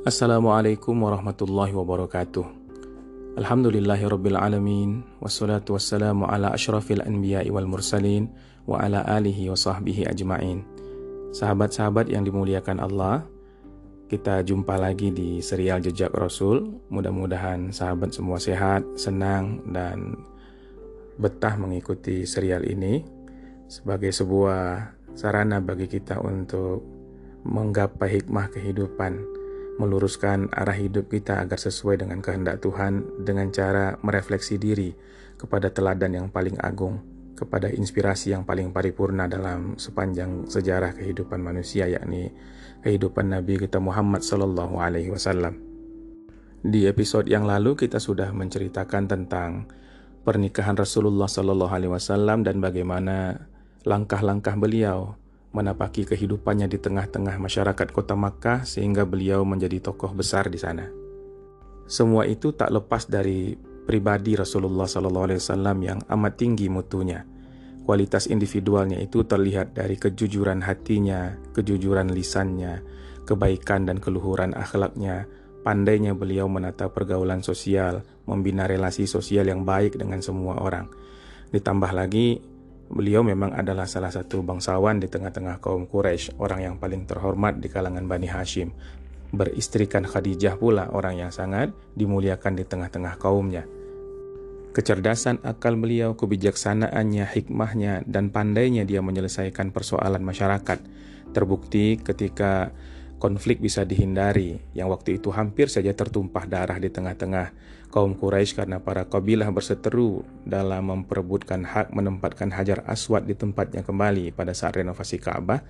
Assalamualaikum warahmatullahi wabarakatuh. Alhamdulillahirabbil alamin wassalatu wassalamu ala asyrafil anbiya'i wal mursalin wa ala alihi wa sahbihi ajmain. Sahabat-sahabat yang dimuliakan Allah, kita jumpa lagi di serial Jejak Rasul. Mudah-mudahan sahabat semua sehat, senang dan betah mengikuti serial ini sebagai sebuah sarana bagi kita untuk menggapai hikmah kehidupan meluruskan arah hidup kita agar sesuai dengan kehendak Tuhan dengan cara merefleksi diri kepada teladan yang paling agung, kepada inspirasi yang paling paripurna dalam sepanjang sejarah kehidupan manusia yakni kehidupan Nabi kita Muhammad sallallahu alaihi wasallam. Di episode yang lalu kita sudah menceritakan tentang pernikahan Rasulullah sallallahu alaihi wasallam dan bagaimana langkah-langkah beliau menapaki kehidupannya di tengah-tengah masyarakat kota Makkah sehingga beliau menjadi tokoh besar di sana. Semua itu tak lepas dari pribadi Rasulullah SAW yang amat tinggi mutunya. Kualitas individualnya itu terlihat dari kejujuran hatinya, kejujuran lisannya, kebaikan dan keluhuran akhlaknya, pandainya beliau menata pergaulan sosial, membina relasi sosial yang baik dengan semua orang. Ditambah lagi Beliau memang adalah salah satu bangsawan di tengah-tengah kaum Quraisy, orang yang paling terhormat di kalangan Bani Hashim. Beristrikan Khadijah pula orang yang sangat dimuliakan di tengah-tengah kaumnya. Kecerdasan akal beliau, kebijaksanaannya, hikmahnya, dan pandainya dia menyelesaikan persoalan masyarakat terbukti ketika konflik bisa dihindari yang waktu itu hampir saja tertumpah darah di tengah-tengah kaum Quraisy karena para kabilah berseteru dalam memperebutkan hak menempatkan Hajar Aswad di tempatnya kembali pada saat renovasi Ka'bah.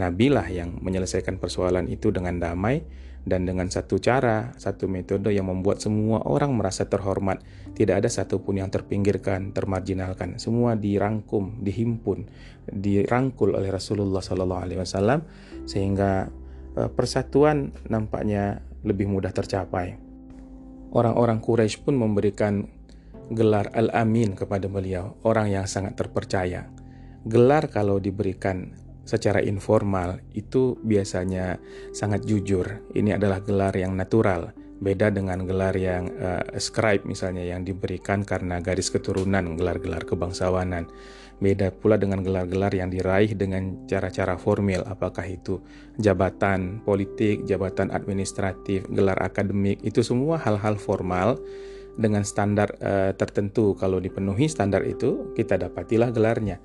Nabilah yang menyelesaikan persoalan itu dengan damai dan dengan satu cara, satu metode yang membuat semua orang merasa terhormat. Tidak ada satupun yang terpinggirkan, termarginalkan. Semua dirangkum, dihimpun, dirangkul oleh Rasulullah SAW sehingga eh, persatuan nampaknya lebih mudah tercapai. Orang-orang Quraisy pun memberikan gelar Al-Amin kepada beliau, orang yang sangat terpercaya. Gelar kalau diberikan secara informal itu biasanya sangat jujur. Ini adalah gelar yang natural, beda dengan gelar yang uh, scribe misalnya yang diberikan karena garis keturunan, gelar-gelar kebangsawanan. Beda pula dengan gelar-gelar yang diraih dengan cara-cara formil, apakah itu jabatan politik, jabatan administratif, gelar akademik, itu semua hal-hal formal dengan standar uh, tertentu. Kalau dipenuhi standar itu, kita dapatilah gelarnya.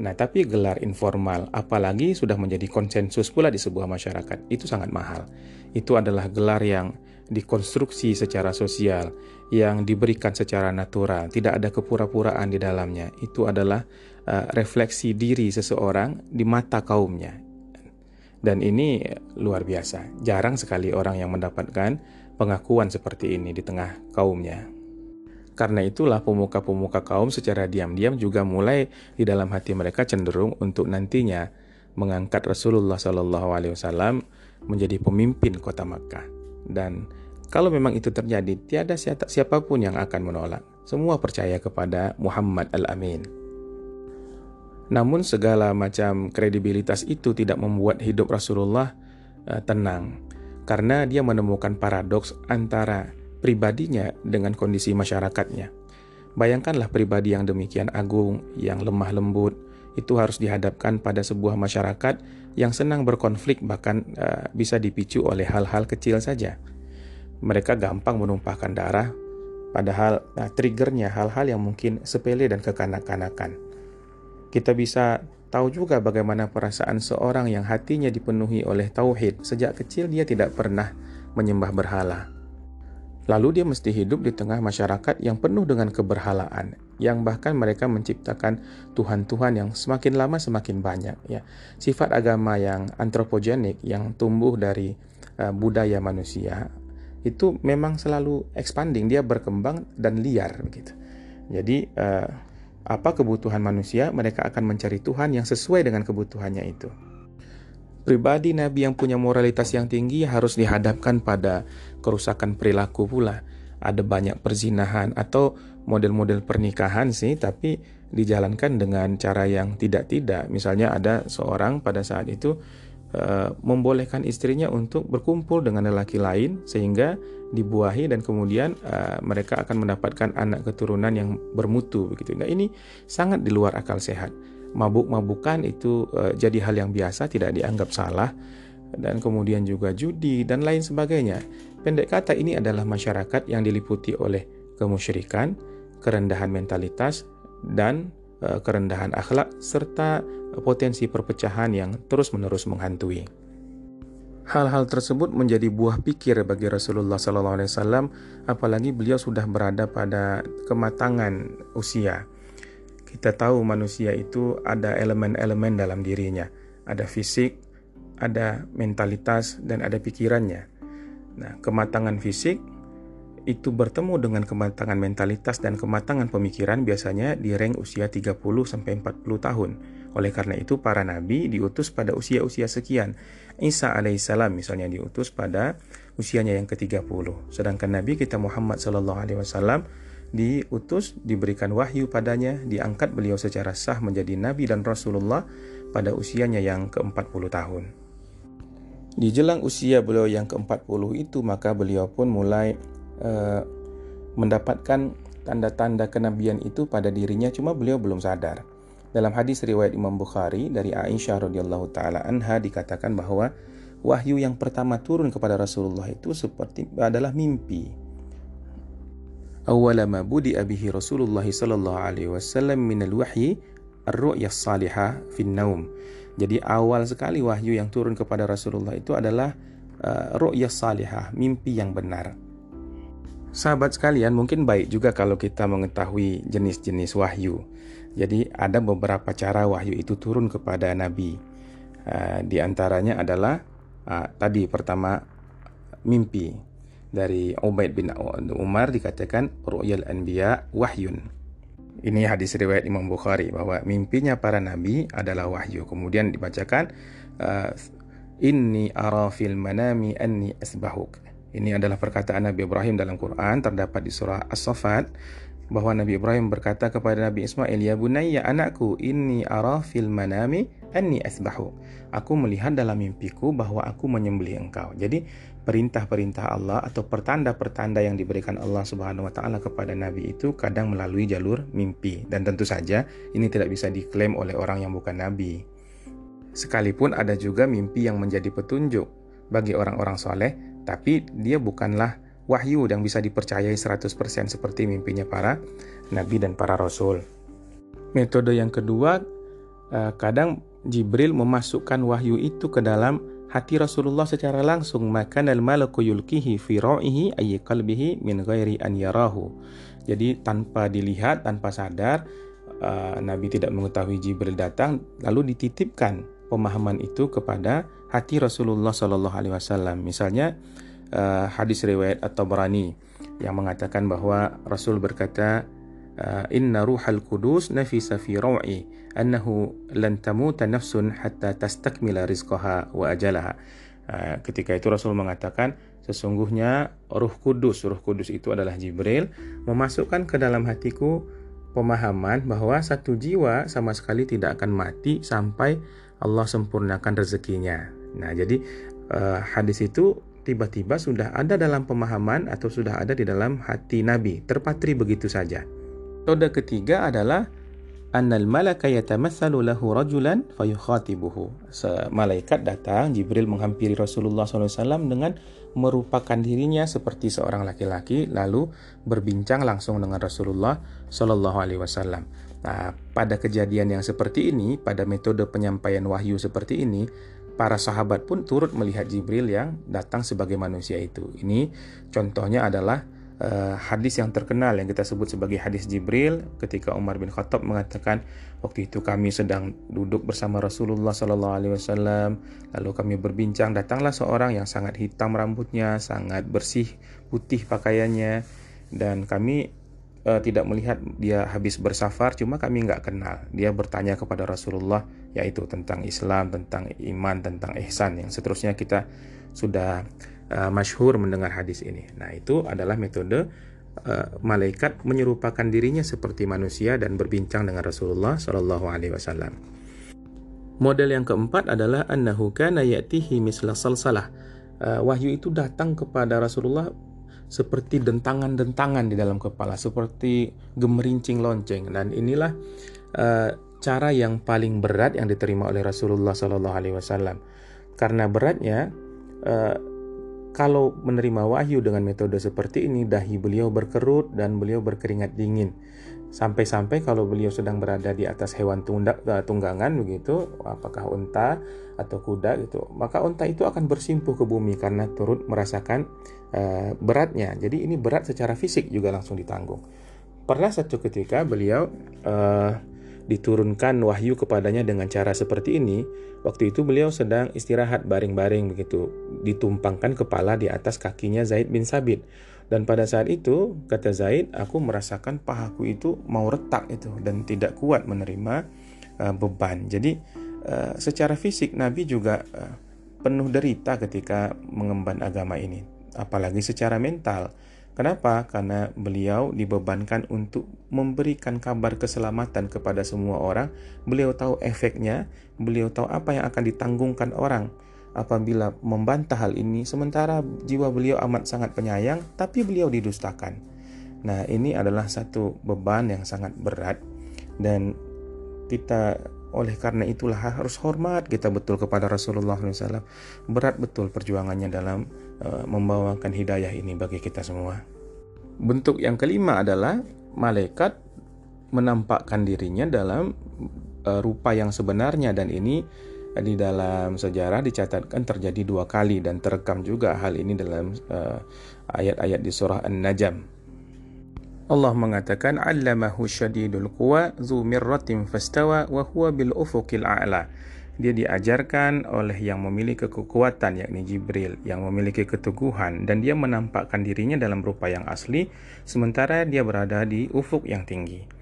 Nah, tapi gelar informal, apalagi sudah menjadi konsensus pula di sebuah masyarakat, itu sangat mahal. Itu adalah gelar yang dikonstruksi secara sosial, yang diberikan secara natural, tidak ada kepura-puraan di dalamnya. Itu adalah uh, refleksi diri seseorang di mata kaumnya. Dan ini luar biasa. Jarang sekali orang yang mendapatkan pengakuan seperti ini di tengah kaumnya. Karena itulah pemuka-pemuka kaum secara diam-diam juga mulai di dalam hati mereka cenderung untuk nantinya mengangkat Rasulullah SAW menjadi pemimpin kota Makkah. Dan kalau memang itu terjadi, tiada siapa pun yang akan menolak. Semua percaya kepada Muhammad Al-Amin. Namun segala macam kredibilitas itu tidak membuat hidup Rasulullah uh, tenang. Karena dia menemukan paradoks antara pribadinya dengan kondisi masyarakatnya. Bayangkanlah pribadi yang demikian agung, yang lemah lembut, itu harus dihadapkan pada sebuah masyarakat yang senang berkonflik bahkan uh, bisa dipicu oleh hal-hal kecil saja mereka gampang menumpahkan darah, padahal nah, triggernya hal-hal yang mungkin sepele dan kekanak-kanakan. Kita bisa tahu juga bagaimana perasaan seorang yang hatinya dipenuhi oleh tauhid. Sejak kecil dia tidak pernah menyembah berhala. Lalu dia mesti hidup di tengah masyarakat yang penuh dengan keberhalaan, yang bahkan mereka menciptakan tuhan-tuhan yang semakin lama semakin banyak. Ya, sifat agama yang antropogenik yang tumbuh dari uh, budaya manusia itu memang selalu expanding, dia berkembang dan liar begitu. Jadi uh, apa kebutuhan manusia, mereka akan mencari Tuhan yang sesuai dengan kebutuhannya itu. Pribadi Nabi yang punya moralitas yang tinggi harus dihadapkan pada kerusakan perilaku pula. Ada banyak perzinahan atau model-model pernikahan sih, tapi dijalankan dengan cara yang tidak-tidak. Misalnya ada seorang pada saat itu uh, membolehkan istrinya untuk berkumpul dengan lelaki lain sehingga dibuahi dan kemudian uh, mereka akan mendapatkan anak keturunan yang bermutu begitu. Nah, ini sangat di luar akal sehat. Mabuk-mabukan itu uh, jadi hal yang biasa, tidak dianggap salah dan kemudian juga judi dan lain sebagainya. Pendek kata ini adalah masyarakat yang diliputi oleh kemusyrikan, kerendahan mentalitas dan kerendahan akhlak serta potensi perpecahan yang terus-menerus menghantui. Hal-hal tersebut menjadi buah pikir bagi Rasulullah SAW, apalagi beliau sudah berada pada kematangan usia. Kita tahu manusia itu ada elemen-elemen dalam dirinya, ada fisik, ada mentalitas dan ada pikirannya. Nah, kematangan fisik itu bertemu dengan kematangan mentalitas dan kematangan pemikiran biasanya di rank usia 30 sampai 40 tahun. Oleh karena itu para nabi diutus pada usia-usia sekian. Isa alaihissalam misalnya diutus pada usianya yang ke-30. Sedangkan nabi kita Muhammad sallallahu alaihi wasallam diutus, diberikan wahyu padanya, diangkat beliau secara sah menjadi nabi dan rasulullah pada usianya yang ke-40 tahun. Di jelang usia beliau yang ke-40 itu maka beliau pun mulai uh, mendapatkan tanda-tanda kenabian itu pada dirinya cuma beliau belum sadar. Dalam hadis riwayat Imam Bukhari dari Aisyah radhiyallahu taala anha dikatakan bahwa wahyu yang pertama turun kepada Rasulullah itu seperti adalah mimpi. Awwala ma budi abihi Rasulullah sallallahu alaihi wasallam min al-wahyi ar-ru'ya salihah fin naum. Jadi awal sekali wahyu yang turun kepada Rasulullah itu adalah uh, ru'yah salihah, mimpi yang benar. Sahabat sekalian, mungkin baik juga kalau kita mengetahui jenis-jenis wahyu. Jadi ada beberapa cara wahyu itu turun kepada Nabi. Uh, di antaranya adalah uh, tadi pertama mimpi dari Ubaid bin Umar dikatakan ru'yal anbiya wahyun. Ini hadis riwayat Imam Bukhari bahwa mimpinya para nabi adalah wahyu. Kemudian dibacakan uh, Inni ara fil manami anni asbahuk. Ini adalah perkataan Nabi Ibrahim dalam Quran terdapat di surah As-Saffat bahwa Nabi Ibrahim berkata kepada Nabi Ismail, "Ya bunayya anakku, inni ara fil manami anni asbahu." Aku melihat dalam mimpiku bahwa aku menyembelih engkau. Jadi perintah-perintah Allah atau pertanda-pertanda yang diberikan Allah Subhanahu wa taala kepada nabi itu kadang melalui jalur mimpi dan tentu saja ini tidak bisa diklaim oleh orang yang bukan nabi. Sekalipun ada juga mimpi yang menjadi petunjuk bagi orang-orang soleh, tapi dia bukanlah wahyu yang bisa dipercayai 100% seperti mimpinya para nabi dan para rasul. Metode yang kedua, eh, kadang Jibril memasukkan wahyu itu ke dalam hati Rasulullah secara langsung maka al malaku yulkihi fi ra'ihi ay qalbihi min ghairi an yarahu. Jadi tanpa dilihat, tanpa sadar uh, Nabi tidak mengetahui Jibril datang lalu dititipkan pemahaman itu kepada hati Rasulullah Shallallahu alaihi wasallam. Misalnya uh, hadis riwayat At-Tabrani yang mengatakan bahwa Rasul berkata uh, inna ruhal kudus nafisa fi raw'i annahu lan tamuta nafsun hatta tastakmila rizqaha wa ajalaha. Uh, ketika itu Rasul mengatakan sesungguhnya Ruh Kudus, Ruh Kudus itu adalah Jibril memasukkan ke dalam hatiku pemahaman bahwa satu jiwa sama sekali tidak akan mati sampai Allah sempurnakan rezekinya. Nah, jadi uh, hadis itu tiba-tiba sudah ada dalam pemahaman atau sudah ada di dalam hati Nabi, terpatri begitu saja. Metode ketiga adalah annal malaka yatamatsalu lahu rajulan fayukhatibuhu. Malaikat datang, Jibril menghampiri Rasulullah SAW dengan merupakan dirinya seperti seorang laki-laki lalu berbincang langsung dengan Rasulullah Shallallahu alaihi wasallam. Nah, pada kejadian yang seperti ini, pada metode penyampaian wahyu seperti ini, para sahabat pun turut melihat Jibril yang datang sebagai manusia itu. Ini contohnya adalah uh, hadis yang terkenal yang kita sebut sebagai hadis Jibril ketika Umar bin Khattab mengatakan waktu itu kami sedang duduk bersama Rasulullah Sallallahu Alaihi Wasallam. Lalu kami berbincang datanglah seorang yang sangat hitam rambutnya sangat bersih putih pakaiannya. Dan kami uh, tidak melihat dia habis bersafar cuma kami nggak kenal. Dia bertanya kepada Rasulullah yaitu tentang Islam tentang iman tentang ihsan yang seterusnya kita sudah uh, masyhur mendengar hadis ini. Nah, itu adalah metode uh, malaikat menyerupakan dirinya seperti manusia dan berbincang dengan Rasulullah Shallallahu alaihi wasallam. Model yang keempat adalah annahu kana ya'tihi misla salsalah. Uh, wahyu itu datang kepada Rasulullah seperti dentangan-dentangan di dalam kepala, seperti gemerincing lonceng. Dan inilah uh, cara yang paling berat yang diterima oleh Rasulullah Sallallahu Alaihi Wasallam. Karena beratnya, uh, kalau menerima wahyu dengan metode seperti ini, dahi beliau berkerut dan beliau berkeringat dingin. Sampai-sampai kalau beliau sedang berada di atas hewan eh, tunggangan begitu, apakah unta atau kuda gitu, maka unta itu akan bersimpuh ke bumi karena turut merasakan uh, beratnya. Jadi ini berat secara fisik juga langsung ditanggung. Pernah satu ketika beliau uh, diturunkan wahyu kepadanya dengan cara seperti ini. Waktu itu beliau sedang istirahat baring-baring begitu, ditumpangkan kepala di atas kakinya Zaid bin Sabit. Dan pada saat itu, kata Zaid, aku merasakan pahaku itu mau retak itu dan tidak kuat menerima uh, beban. Jadi uh, secara fisik Nabi juga uh, penuh derita ketika mengemban agama ini, apalagi secara mental. Kenapa? Karena beliau dibebankan untuk memberikan kabar keselamatan kepada semua orang. Beliau tahu efeknya, beliau tahu apa yang akan ditanggungkan orang apabila membantah hal ini sementara jiwa beliau amat sangat penyayang tapi beliau didustakan. Nah, ini adalah satu beban yang sangat berat dan kita oleh karena itulah harus hormat kita betul kepada Rasulullah SAW. Berat betul perjuangannya dalam membawakan hidayah ini bagi kita semua. Bentuk yang kelima adalah malaikat menampakkan dirinya dalam uh, rupa yang sebenarnya dan ini di dalam sejarah dicatatkan terjadi dua kali dan terekam juga hal ini dalam ayat-ayat di surah An-Najm. Allah mengatakan allamahu syadidul quwa zu mirratin fastawa wa huwa bil ufuqil a'la. Dia diajarkan oleh yang memiliki kekuatan yakni Jibril yang memiliki keteguhan dan dia menampakkan dirinya dalam rupa yang asli sementara dia berada di ufuk yang tinggi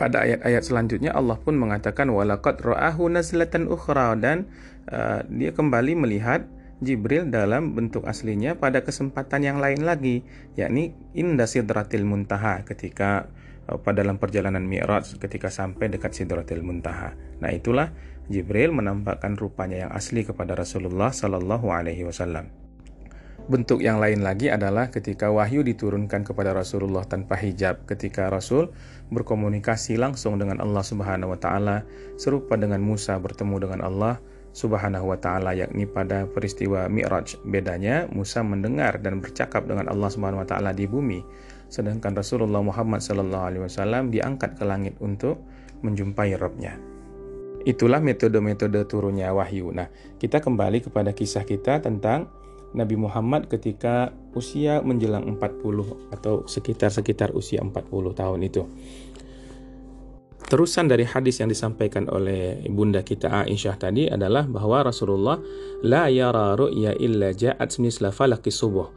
pada ayat-ayat selanjutnya Allah pun mengatakan walaqad ra'ahu nazlatan ukhra dan uh, dia kembali melihat Jibril dalam bentuk aslinya pada kesempatan yang lain lagi yakni inda sidratil muntaha ketika uh, pada dalam perjalanan Mi'raj ketika sampai dekat sidratil muntaha. Nah, itulah Jibril menampakkan rupanya yang asli kepada Rasulullah sallallahu alaihi wasallam. Bentuk yang lain lagi adalah ketika wahyu diturunkan kepada Rasulullah tanpa hijab, ketika Rasul berkomunikasi langsung dengan Allah Subhanahu wa taala serupa dengan Musa bertemu dengan Allah Subhanahu wa taala yakni pada peristiwa Mi'raj. Bedanya Musa mendengar dan bercakap dengan Allah Subhanahu wa taala di bumi, sedangkan Rasulullah Muhammad sallallahu alaihi wasallam diangkat ke langit untuk menjumpai Rabbnya. Itulah metode-metode turunnya wahyu. Nah, kita kembali kepada kisah kita tentang Nabi Muhammad ketika usia menjelang 40 atau sekitar-sekitar usia 40 tahun itu. Terusan dari hadis yang disampaikan oleh bunda kita Aisyah tadi adalah bahwa Rasulullah la yara ru'ya illa ja'at misla falaki subuh.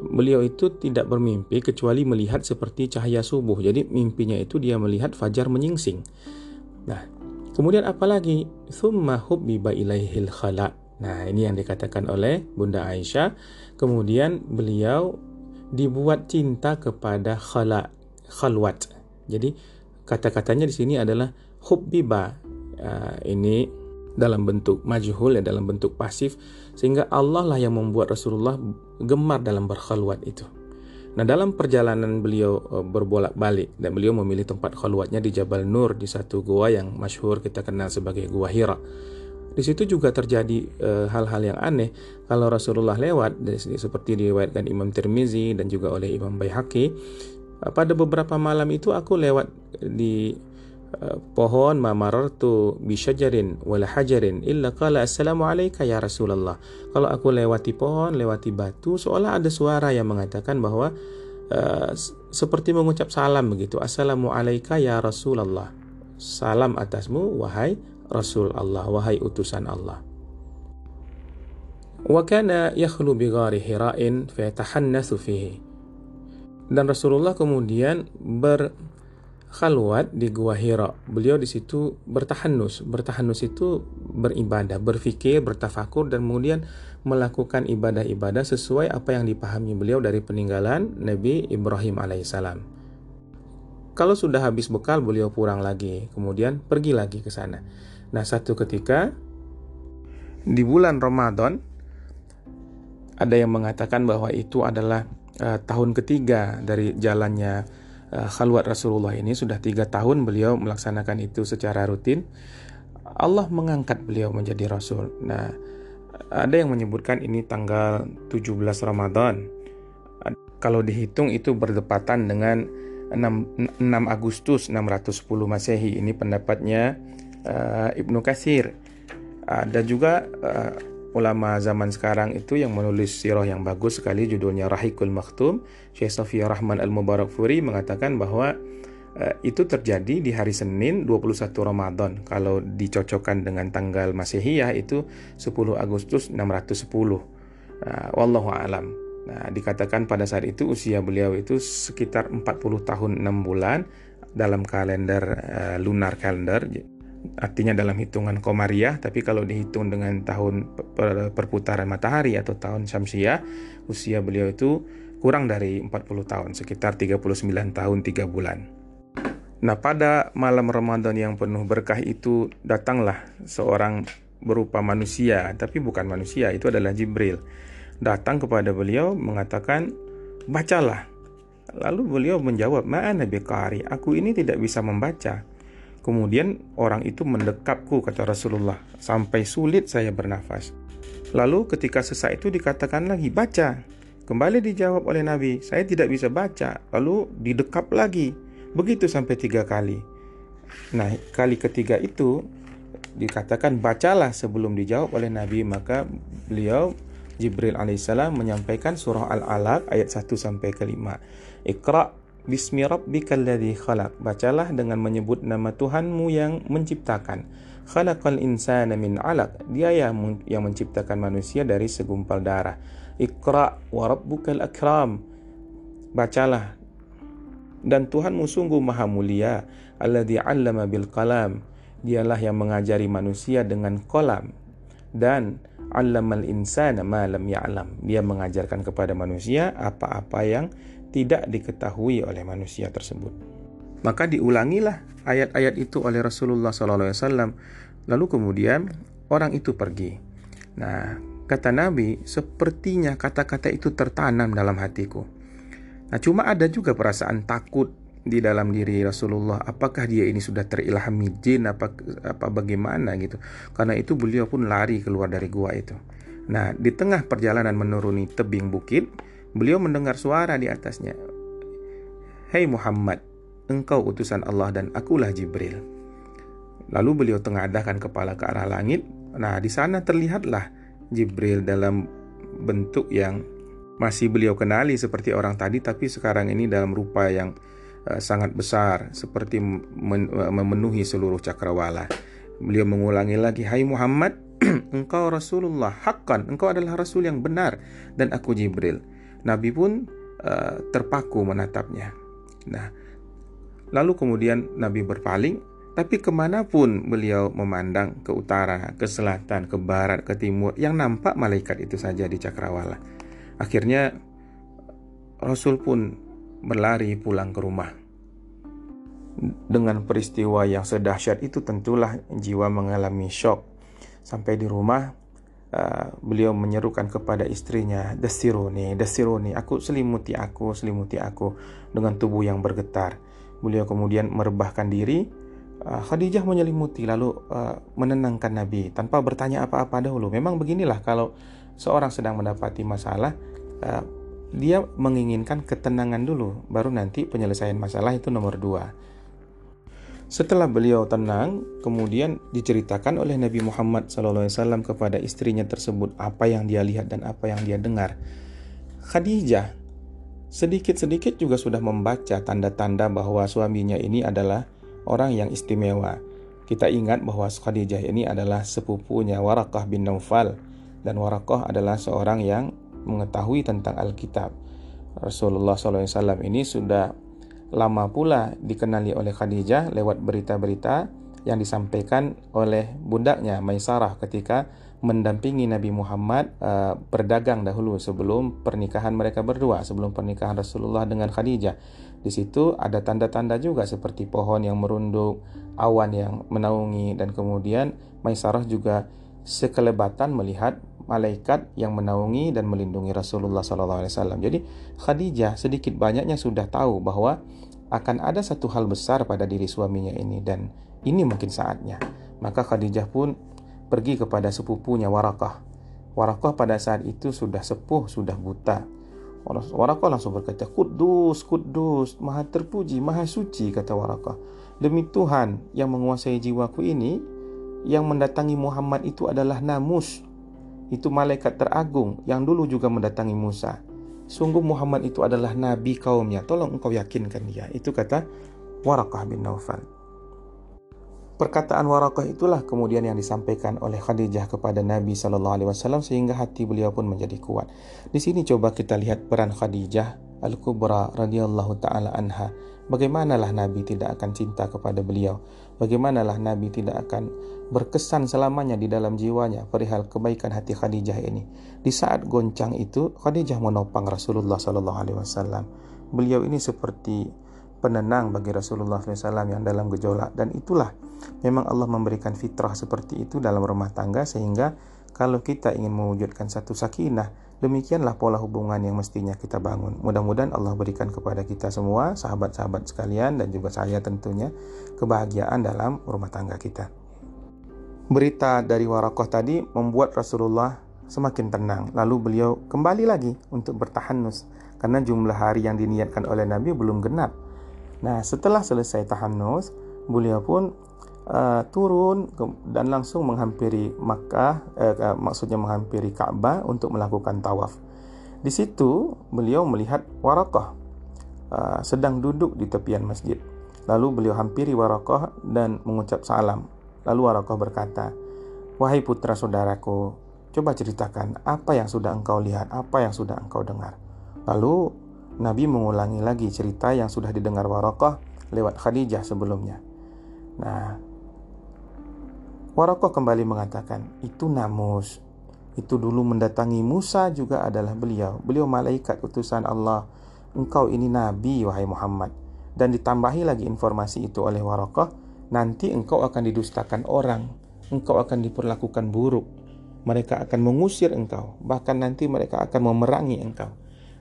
Beliau itu tidak bermimpi kecuali melihat seperti cahaya subuh. Jadi mimpinya itu dia melihat fajar menyingsing. Nah, kemudian apalagi? Thumma hubbiba ilaihil khala' Nah, ini yang dikatakan oleh Bunda Aisyah. Kemudian beliau dibuat cinta kepada khala, khalwat. Jadi kata-katanya di sini adalah hubbiba. Uh, ini dalam bentuk majhul ya dalam bentuk pasif sehingga Allah lah yang membuat Rasulullah gemar dalam berkhalwat itu. Nah, dalam perjalanan beliau uh, berbolak-balik dan beliau memilih tempat khalwatnya di Jabal Nur di satu gua yang masyhur kita kenal sebagai Gua Hira. Di situ juga terjadi eh, hal-hal uh, yang aneh kalau Rasulullah lewat seperti diriwayatkan Imam Tirmizi dan juga oleh Imam Baihaqi uh, pada beberapa malam itu aku lewat di uh, pohon mamarartu bisyajarin wala hajarin illa qala assalamu alayka ya Rasulullah. Kalau aku lewati pohon, lewati batu seolah ada suara yang mengatakan bahwa uh, seperti mengucap salam begitu. Assalamu alayka ya Rasulullah. Salam atasmu wahai Rasul Allah, wahai utusan Allah. Wa kana yakhlu bi ghari Hira'in fayatahannatsu fihi. Dan Rasulullah kemudian berkhalwat di Gua Hira. Beliau di situ bertahanus. Bertahanus itu beribadah, berfikir, bertafakur dan kemudian melakukan ibadah-ibadah sesuai apa yang dipahami beliau dari peninggalan Nabi Ibrahim alaihissalam. Kalau sudah habis bekal, beliau pulang lagi, kemudian pergi lagi ke sana. Nah, satu ketika di bulan Ramadan ada yang mengatakan bahwa itu adalah uh, tahun ketiga dari jalannya khalwat Rasulullah ini sudah tiga tahun beliau melaksanakan itu secara rutin. Allah mengangkat beliau menjadi Rasul. Nah, ada yang menyebutkan ini tanggal 17 Ramadan. Kalau dihitung itu berdepatan dengan 6, 6 Agustus 610 Masehi. Ini pendapatnya uh, Ibnu Katsir. Ada juga uh, ulama zaman sekarang itu yang menulis sirah yang bagus sekali judulnya Rahikul Maktum Syekh Safiyah Rahman Al-Mubarakfuri mengatakan bahwa uh, itu terjadi di hari Senin 21 Ramadan. Kalau dicocokkan dengan tanggal Masehiyah itu 10 Agustus 610 uh, wallahu alam. Nah dikatakan pada saat itu usia beliau itu sekitar 40 tahun 6 bulan dalam kalender uh, lunar calendar artinya dalam hitungan komariah tapi kalau dihitung dengan tahun perputaran matahari atau tahun syamsiah usia beliau itu kurang dari 40 tahun sekitar 39 tahun 3 bulan nah pada malam Ramadan yang penuh berkah itu datanglah seorang berupa manusia tapi bukan manusia itu adalah Jibril datang kepada beliau mengatakan bacalah lalu beliau menjawab ma'ana biqari aku ini tidak bisa membaca Kemudian orang itu mendekapku kata Rasulullah sampai sulit saya bernafas. Lalu ketika sesak itu dikatakan lagi baca. Kembali dijawab oleh Nabi, saya tidak bisa baca. Lalu didekap lagi. Begitu sampai tiga kali. Nah, kali ketiga itu dikatakan bacalah sebelum dijawab oleh Nabi. Maka beliau Jibril alaihissalam menyampaikan surah Al-Alaq ayat 1 sampai ke 5. Iqra Bismi rabbikal ladzi khalaq. Bacalah dengan menyebut nama Tuhanmu yang menciptakan. Khalaqal insana min 'alaq. Dia yang yang menciptakan manusia dari segumpal darah. Iqra wa rabbukal akram. Bacalah dan Tuhanmu sungguh maha mulia. Alladzi 'allama bil qalam. Dialah yang mengajari manusia dengan kolam dan allamal insana ma lam ya'lam. Dia mengajarkan kepada manusia apa-apa yang tidak diketahui oleh manusia tersebut. Maka diulangilah ayat-ayat itu oleh Rasulullah SAW. Lalu kemudian orang itu pergi. Nah, kata Nabi, sepertinya kata-kata itu tertanam dalam hatiku. Nah, cuma ada juga perasaan takut di dalam diri Rasulullah. Apakah dia ini sudah terilhami jin apa apa bagaimana gitu. Karena itu beliau pun lari keluar dari gua itu. Nah, di tengah perjalanan menuruni tebing bukit, Beliau mendengar suara di atasnya. Hei Muhammad, engkau utusan Allah dan akulah Jibril. Lalu beliau tengadahkan kepala ke arah langit. Nah, di sana terlihatlah Jibril dalam bentuk yang masih beliau kenali seperti orang tadi, tapi sekarang ini dalam rupa yang uh, sangat besar, seperti uh, memenuhi seluruh cakrawala. Beliau mengulangi lagi, Hai Muhammad, engkau Rasulullah, hakkan, engkau adalah Rasul yang benar, dan aku Jibril. Nabi pun uh, terpaku menatapnya. Nah, lalu kemudian Nabi berpaling, tapi ke mana pun beliau memandang ke utara, ke selatan, ke barat, ke timur, yang nampak malaikat itu saja di cakrawala. Akhirnya Rasul pun berlari pulang ke rumah. Dengan peristiwa yang sedahsyat itu tentulah jiwa mengalami shock. Sampai di rumah Uh, beliau menyerukan kepada istrinya, Desironi, Desironi, aku selimuti aku, selimuti aku dengan tubuh yang bergetar. Beliau kemudian merebahkan diri, Khadijah menyelimuti lalu uh, menenangkan Nabi tanpa bertanya apa-apa dahulu. Memang beginilah kalau seorang sedang mendapati masalah, uh, dia menginginkan ketenangan dulu, baru nanti penyelesaian masalah itu nomor dua. Setelah beliau tenang, kemudian diceritakan oleh Nabi Muhammad SAW kepada istrinya tersebut apa yang dia lihat dan apa yang dia dengar. Khadijah sedikit-sedikit juga sudah membaca tanda-tanda bahwa suaminya ini adalah orang yang istimewa. Kita ingat bahwa Khadijah ini adalah sepupunya Warakah bin Naufal dan Warakah adalah seorang yang mengetahui tentang Alkitab. Rasulullah SAW ini sudah lama pula dikenali oleh Khadijah lewat berita-berita yang disampaikan oleh bundaknya Maisarah ketika mendampingi Nabi Muhammad uh, berdagang dahulu sebelum pernikahan mereka berdua, sebelum pernikahan Rasulullah dengan Khadijah. Di situ ada tanda-tanda juga seperti pohon yang merunduk, awan yang menaungi dan kemudian Maisarah juga sekelebatan melihat malaikat yang menaungi dan melindungi Rasulullah SAW. Jadi Khadijah sedikit banyaknya sudah tahu bahwa akan ada satu hal besar pada diri suaminya ini dan ini mungkin saatnya. Maka Khadijah pun pergi kepada sepupunya Warakah. Warakah pada saat itu sudah sepuh, sudah buta. Warakah langsung berkata, Kudus, Kudus, maha terpuji, maha suci, kata Warakah. Demi Tuhan yang menguasai jiwaku ini, yang mendatangi Muhammad itu adalah Namus. Itu malaikat teragung yang dulu juga mendatangi Musa. Sungguh Muhammad itu adalah nabi kaumnya. Tolong engkau yakinkan dia. Itu kata Warakah bin Naufal. Perkataan Warakah itulah kemudian yang disampaikan oleh Khadijah kepada Nabi Shallallahu Alaihi Wasallam sehingga hati beliau pun menjadi kuat. Di sini coba kita lihat peran Khadijah Al-Kubra radhiyallahu taala anha. Bagaimanalah Nabi tidak akan cinta kepada beliau? Bagaimanalah Nabi tidak akan berkesan selamanya di dalam jiwanya perihal kebaikan hati Khadijah ini? Di saat goncang itu, Khadijah menopang Rasulullah Shallallahu Alaihi Wasallam. Beliau ini seperti penenang bagi Rasulullah SAW yang dalam gejolak. Dan itulah memang Allah memberikan fitrah seperti itu dalam rumah tangga sehingga kalau kita ingin mewujudkan satu sakinah demikianlah pola hubungan yang mestinya kita bangun. Mudah-mudahan Allah berikan kepada kita semua sahabat-sahabat sekalian dan juga saya tentunya kebahagiaan dalam rumah tangga kita. Berita dari Warakoh tadi membuat Rasulullah semakin tenang. Lalu beliau kembali lagi untuk bertahanus. Karena jumlah hari yang diniatkan oleh Nabi belum genap Nah, setelah selesai tahannus, beliau pun uh, turun ke, dan langsung menghampiri Makkah, uh, uh, maksudnya menghampiri Ka'bah untuk melakukan tawaf. Di situ beliau melihat Warakah uh, sedang duduk di tepian masjid. Lalu beliau hampiri Warakah dan mengucap salam. Lalu Warakah berkata, "Wahai putra saudaraku, coba ceritakan apa yang sudah engkau lihat, apa yang sudah engkau dengar." Lalu Nabi mengulangi lagi cerita yang sudah didengar Warokoh lewat Khadijah sebelumnya. Nah, Warokoh kembali mengatakan, itu Namus, itu dulu mendatangi Musa juga adalah beliau. Beliau malaikat utusan Allah. Engkau ini Nabi, wahai Muhammad. Dan ditambahi lagi informasi itu oleh Warokoh, nanti engkau akan didustakan orang. Engkau akan diperlakukan buruk. Mereka akan mengusir engkau. Bahkan nanti mereka akan memerangi engkau.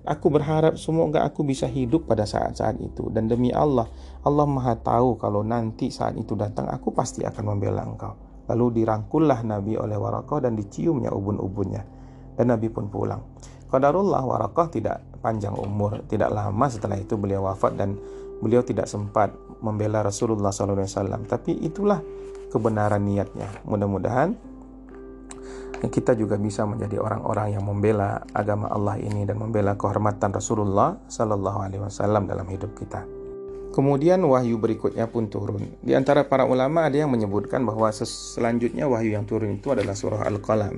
Aku berharap semoga aku bisa hidup pada saat-saat itu dan demi Allah, Allah Maha tahu kalau nanti saat itu datang aku pasti akan membela engkau. Lalu dirangkullah Nabi oleh Warakah dan diciumnya ubun-ubunnya dan Nabi pun pulang. Qadarullah Warakah tidak panjang umur, tidak lama setelah itu beliau wafat dan beliau tidak sempat membela Rasulullah SAW. Tapi itulah kebenaran niatnya. Mudah-mudahan kita juga bisa menjadi orang-orang yang membela agama Allah ini dan membela kehormatan Rasulullah Sallallahu Alaihi Wasallam dalam hidup kita. Kemudian wahyu berikutnya pun turun. Di antara para ulama ada yang menyebutkan bahwa selanjutnya wahyu yang turun itu adalah surah Al-Qalam.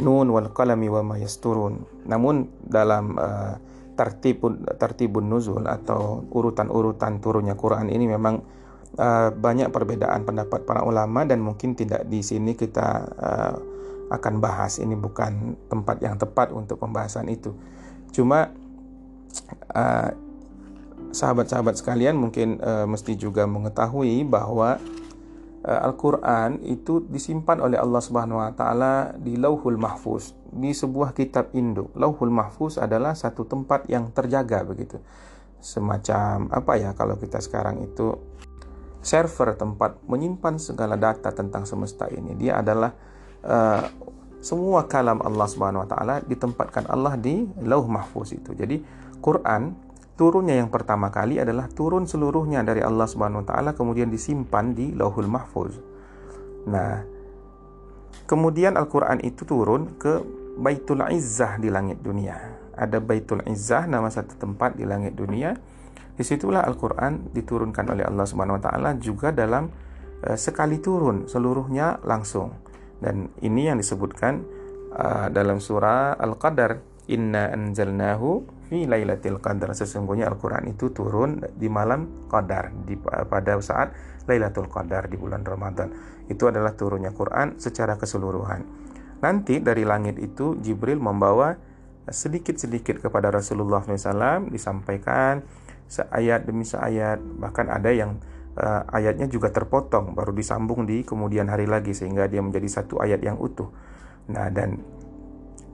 Nun wal qalami wa ma yasturun. Namun dalam uh, tertibun tertibun nuzul atau urutan-urutan turunnya Quran ini memang uh, banyak perbedaan pendapat para ulama dan mungkin tidak di sini kita uh, akan bahas ini bukan tempat yang tepat untuk pembahasan itu cuma uh, sahabat-sahabat sekalian mungkin uh, mesti juga mengetahui bahwa uh, Al-Qur'an itu disimpan oleh Allah Subhanahu wa taala di Lauhul Mahfuz di sebuah kitab induk. Lauhul Mahfuz adalah satu tempat yang terjaga begitu. Semacam apa ya kalau kita sekarang itu server tempat menyimpan segala data tentang semesta ini. Dia adalah uh, semua kalam Allah Subhanahu wa taala ditempatkan Allah di Lauh Mahfuz itu. Jadi Quran turunnya yang pertama kali adalah turun seluruhnya dari Allah Subhanahu wa taala kemudian disimpan di Lauhul Mahfuz. Nah, kemudian Al-Qur'an itu turun ke Baitul Izzah di langit dunia. Ada Baitul Izzah nama satu tempat di langit dunia. Di situlah Al-Quran diturunkan oleh Allah Subhanahu Wa Taala juga dalam uh, sekali turun seluruhnya langsung. Dan ini yang disebutkan uh, dalam surah Al-Qadar, "Inna anzalnahu fi lailatul qadar." Sesungguhnya Al-Qur'an itu turun di malam Qadar, di pada saat Lailatul Qadar di bulan Ramadan. Itu adalah turunnya Quran secara keseluruhan. Nanti dari langit itu Jibril membawa sedikit-sedikit kepada Rasulullah SAW disampaikan seayat demi seayat bahkan ada yang uh, ayatnya juga terpotong baru disambung di kemudian hari lagi sehingga dia menjadi satu ayat yang utuh. Nah dan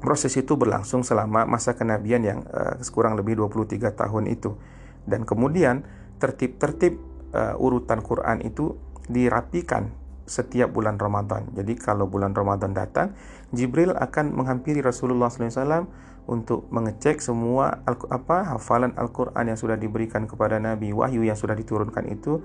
proses itu berlangsung selama masa kenabian yang uh, kurang lebih 23 tahun itu dan kemudian tertib-tertib uh, urutan Quran itu dirapikan setiap bulan Ramadan. Jadi kalau bulan Ramadan datang, Jibril akan menghampiri Rasulullah SAW untuk mengecek semua apa hafalan Al-Quran yang sudah diberikan kepada Nabi, wahyu yang sudah diturunkan itu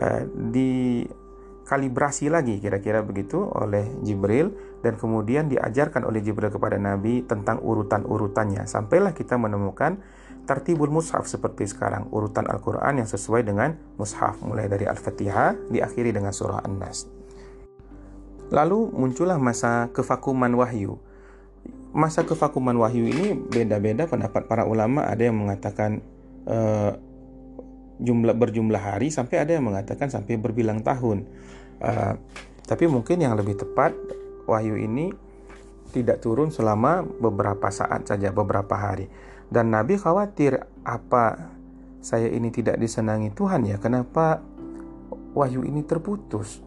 uh, dikalibrasi lagi kira-kira begitu oleh Jibril dan kemudian diajarkan oleh Jibril kepada Nabi tentang urutan-urutannya. Sampailah kita menemukan tartibul mushaf seperti sekarang urutan Al-Quran yang sesuai dengan mushaf mulai dari Al-Fatihah diakhiri dengan surah An-Nas. Lalu muncullah masa kevakuman wahyu. Masa kevakuman wahyu ini beda-beda pendapat para ulama. Ada yang mengatakan uh, jumlah berjumlah hari sampai ada yang mengatakan sampai berbilang tahun. Uh, tapi mungkin yang lebih tepat wahyu ini tidak turun selama beberapa saat saja beberapa hari. Dan Nabi khawatir apa saya ini tidak disenangi Tuhan ya? Kenapa wahyu ini terputus?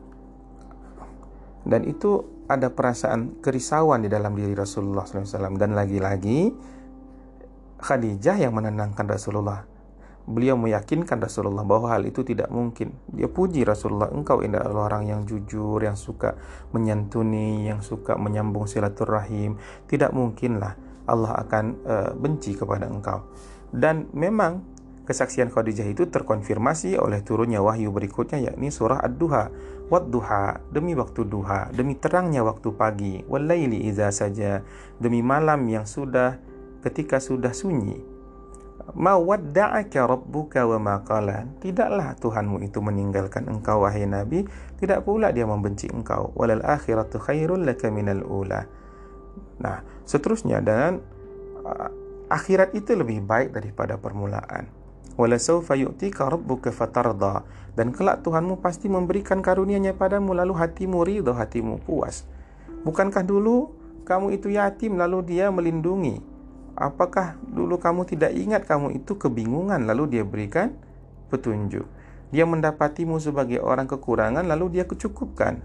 Dan itu ada perasaan kerisauan di dalam diri Rasulullah SAW dan lagi-lagi Khadijah yang menenangkan Rasulullah beliau meyakinkan Rasulullah bahwa hal itu tidak mungkin. Dia puji Rasulullah, engkau ini adalah orang yang jujur, yang suka menyantuni, yang suka menyambung silaturahim. Tidak mungkinlah Allah akan uh, benci kepada engkau. Dan memang kesaksian Khadijah itu terkonfirmasi oleh turunnya wahyu berikutnya yakni surah Ad-Duha. Wad-duha demi waktu duha, demi terangnya waktu pagi, walaili iza saja, demi malam yang sudah ketika sudah sunyi. Ma wadda'aka rabbuka wa ma qala. Tidaklah Tuhanmu itu meninggalkan engkau wahai Nabi, tidak pula dia membenci engkau. Walal akhiratu khairul laka minal ula. Nah, seterusnya dan uh, akhirat itu lebih baik daripada permulaan. Wala sawfa yu'tika rabbuka fatarda dan kelak Tuhanmu pasti memberikan karunia-Nya padamu lalu hatimu ridha, hatimu puas. Bukankah dulu kamu itu yatim lalu dia melindungi? Apakah dulu kamu tidak ingat kamu itu kebingungan lalu dia berikan petunjuk? Dia mendapatimu sebagai orang kekurangan lalu dia kecukupkan.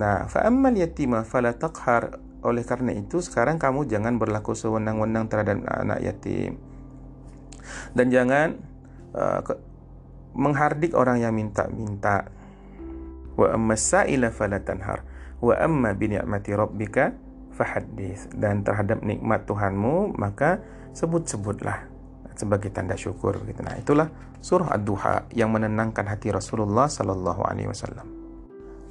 Nah, fa'ammal yatima fala taqhar oleh karena itu sekarang kamu jangan berlaku sewenang-wenang terhadap anak yatim. Dan jangan uh, ke, menghardik orang yang minta-minta. Wa amma sa'ila fala tanhar wa amma bi ni'mati rabbika fahaddits. Dan terhadap nikmat Tuhanmu maka sebut-sebutlah sebagai tanda syukur gitu. Nah, itulah surah Ad-Duha yang menenangkan hati Rasulullah sallallahu alaihi wasallam.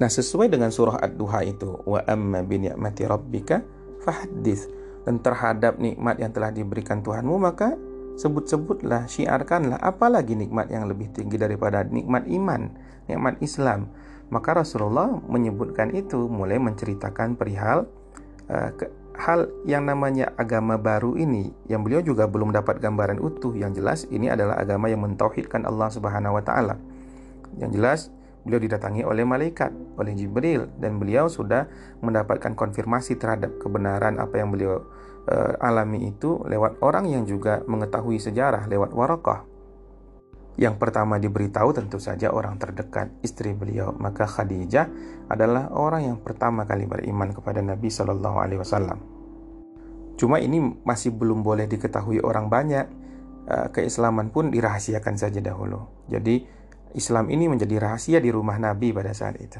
Nah, sesuai dengan surah Ad-Duha itu, wa amma bi ni'mati rabbika fahaddits. Dan terhadap nikmat yang telah diberikan Tuhanmu maka sebut-sebutlah, syiarkanlah apalagi nikmat yang lebih tinggi daripada nikmat iman, nikmat Islam. Maka Rasulullah menyebutkan itu mulai menceritakan perihal ke, hal yang namanya agama baru ini yang beliau juga belum dapat gambaran utuh yang jelas ini adalah agama yang mentauhidkan Allah Subhanahu wa taala. Yang jelas beliau didatangi oleh malaikat, oleh Jibril dan beliau sudah mendapatkan konfirmasi terhadap kebenaran apa yang beliau uh, alami itu lewat orang yang juga mengetahui sejarah lewat warakah. Yang pertama diberitahu tentu saja orang terdekat istri beliau, maka Khadijah adalah orang yang pertama kali beriman kepada Nabi Shallallahu Alaihi Wasallam. Cuma ini masih belum boleh diketahui orang banyak. Eh, keislaman pun dirahasiakan saja dahulu. Jadi Islam ini menjadi rahasia di rumah Nabi pada saat itu.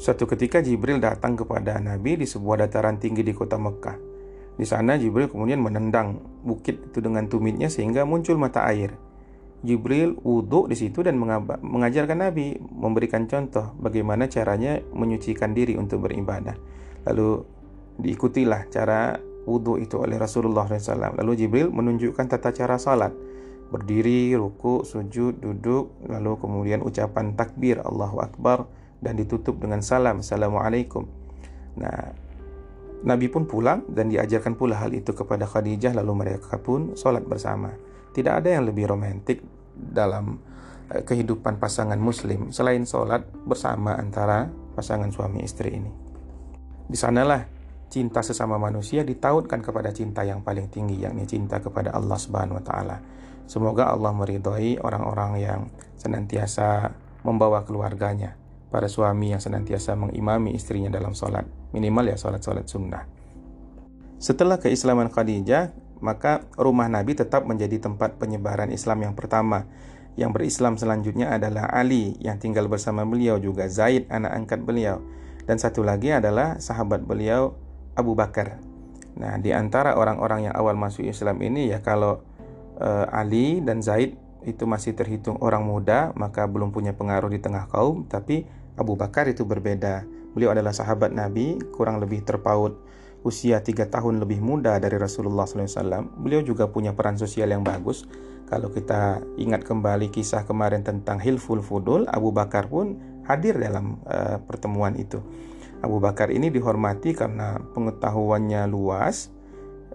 Suatu ketika Jibril datang kepada Nabi di sebuah dataran tinggi di kota Mekah. Di sana Jibril kemudian menendang bukit itu dengan tumitnya sehingga muncul mata air. Jibril wudhu di situ dan mengajarkan Nabi memberikan contoh bagaimana caranya menyucikan diri untuk beribadah. Lalu diikutilah cara wudhu itu oleh Rasulullah SAW. Lalu Jibril menunjukkan tata cara salat berdiri, ruku, sujud, duduk, lalu kemudian ucapan takbir Allahu Akbar dan ditutup dengan salam Assalamualaikum. Nah, Nabi pun pulang dan diajarkan pula hal itu kepada Khadijah lalu mereka pun sholat bersama. Tidak ada yang lebih romantik dalam eh, kehidupan pasangan muslim selain sholat bersama antara pasangan suami istri ini. Di sanalah cinta sesama manusia ditautkan kepada cinta yang paling tinggi yakni cinta kepada Allah Subhanahu wa taala. Semoga Allah meridhoi orang-orang yang senantiasa membawa keluarganya, para suami yang senantiasa mengimami istrinya dalam sholat, minimal ya sholat-sholat sunnah. Setelah keislaman Khadijah, maka rumah Nabi tetap menjadi tempat penyebaran Islam yang pertama. Yang berislam selanjutnya adalah Ali yang tinggal bersama beliau juga Zaid anak angkat beliau dan satu lagi adalah sahabat beliau Abu Bakar. Nah, di antara orang-orang yang awal masuk Islam ini ya kalau uh, Ali dan Zaid itu masih terhitung orang muda, maka belum punya pengaruh di tengah kaum, tapi Abu Bakar itu berbeda. Beliau adalah sahabat Nabi, kurang lebih terpaut usia tiga tahun lebih muda dari Rasulullah SAW, beliau juga punya peran sosial yang bagus. Kalau kita ingat kembali kisah kemarin tentang Hilful Fudul, Abu Bakar pun hadir dalam uh, pertemuan itu. Abu Bakar ini dihormati karena pengetahuannya luas,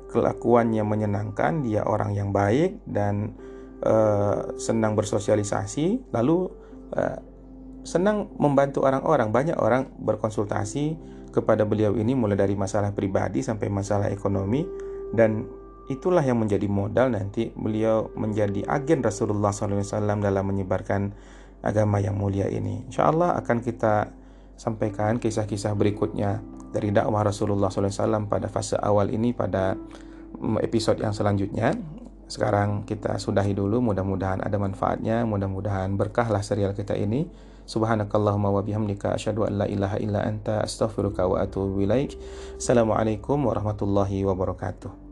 kelakuannya menyenangkan, dia orang yang baik dan uh, senang bersosialisasi, lalu uh, senang membantu orang-orang. Banyak orang berkonsultasi kepada beliau ini mulai dari masalah pribadi sampai masalah ekonomi dan itulah yang menjadi modal nanti beliau menjadi agen Rasulullah SAW dalam menyebarkan agama yang mulia ini. Insya Allah akan kita sampaikan kisah-kisah berikutnya dari dakwah Rasulullah SAW pada fase awal ini pada mm, episode yang selanjutnya. Sekarang kita sudahi dulu, mudah-mudahan ada manfaatnya, mudah-mudahan berkahlah serial kita ini. Subhanakallahumma wa bihamdika asyhadu an la ilaha illa anta astaghfiruka wa atubu ilaik. Assalamualaikum warahmatullahi wabarakatuh.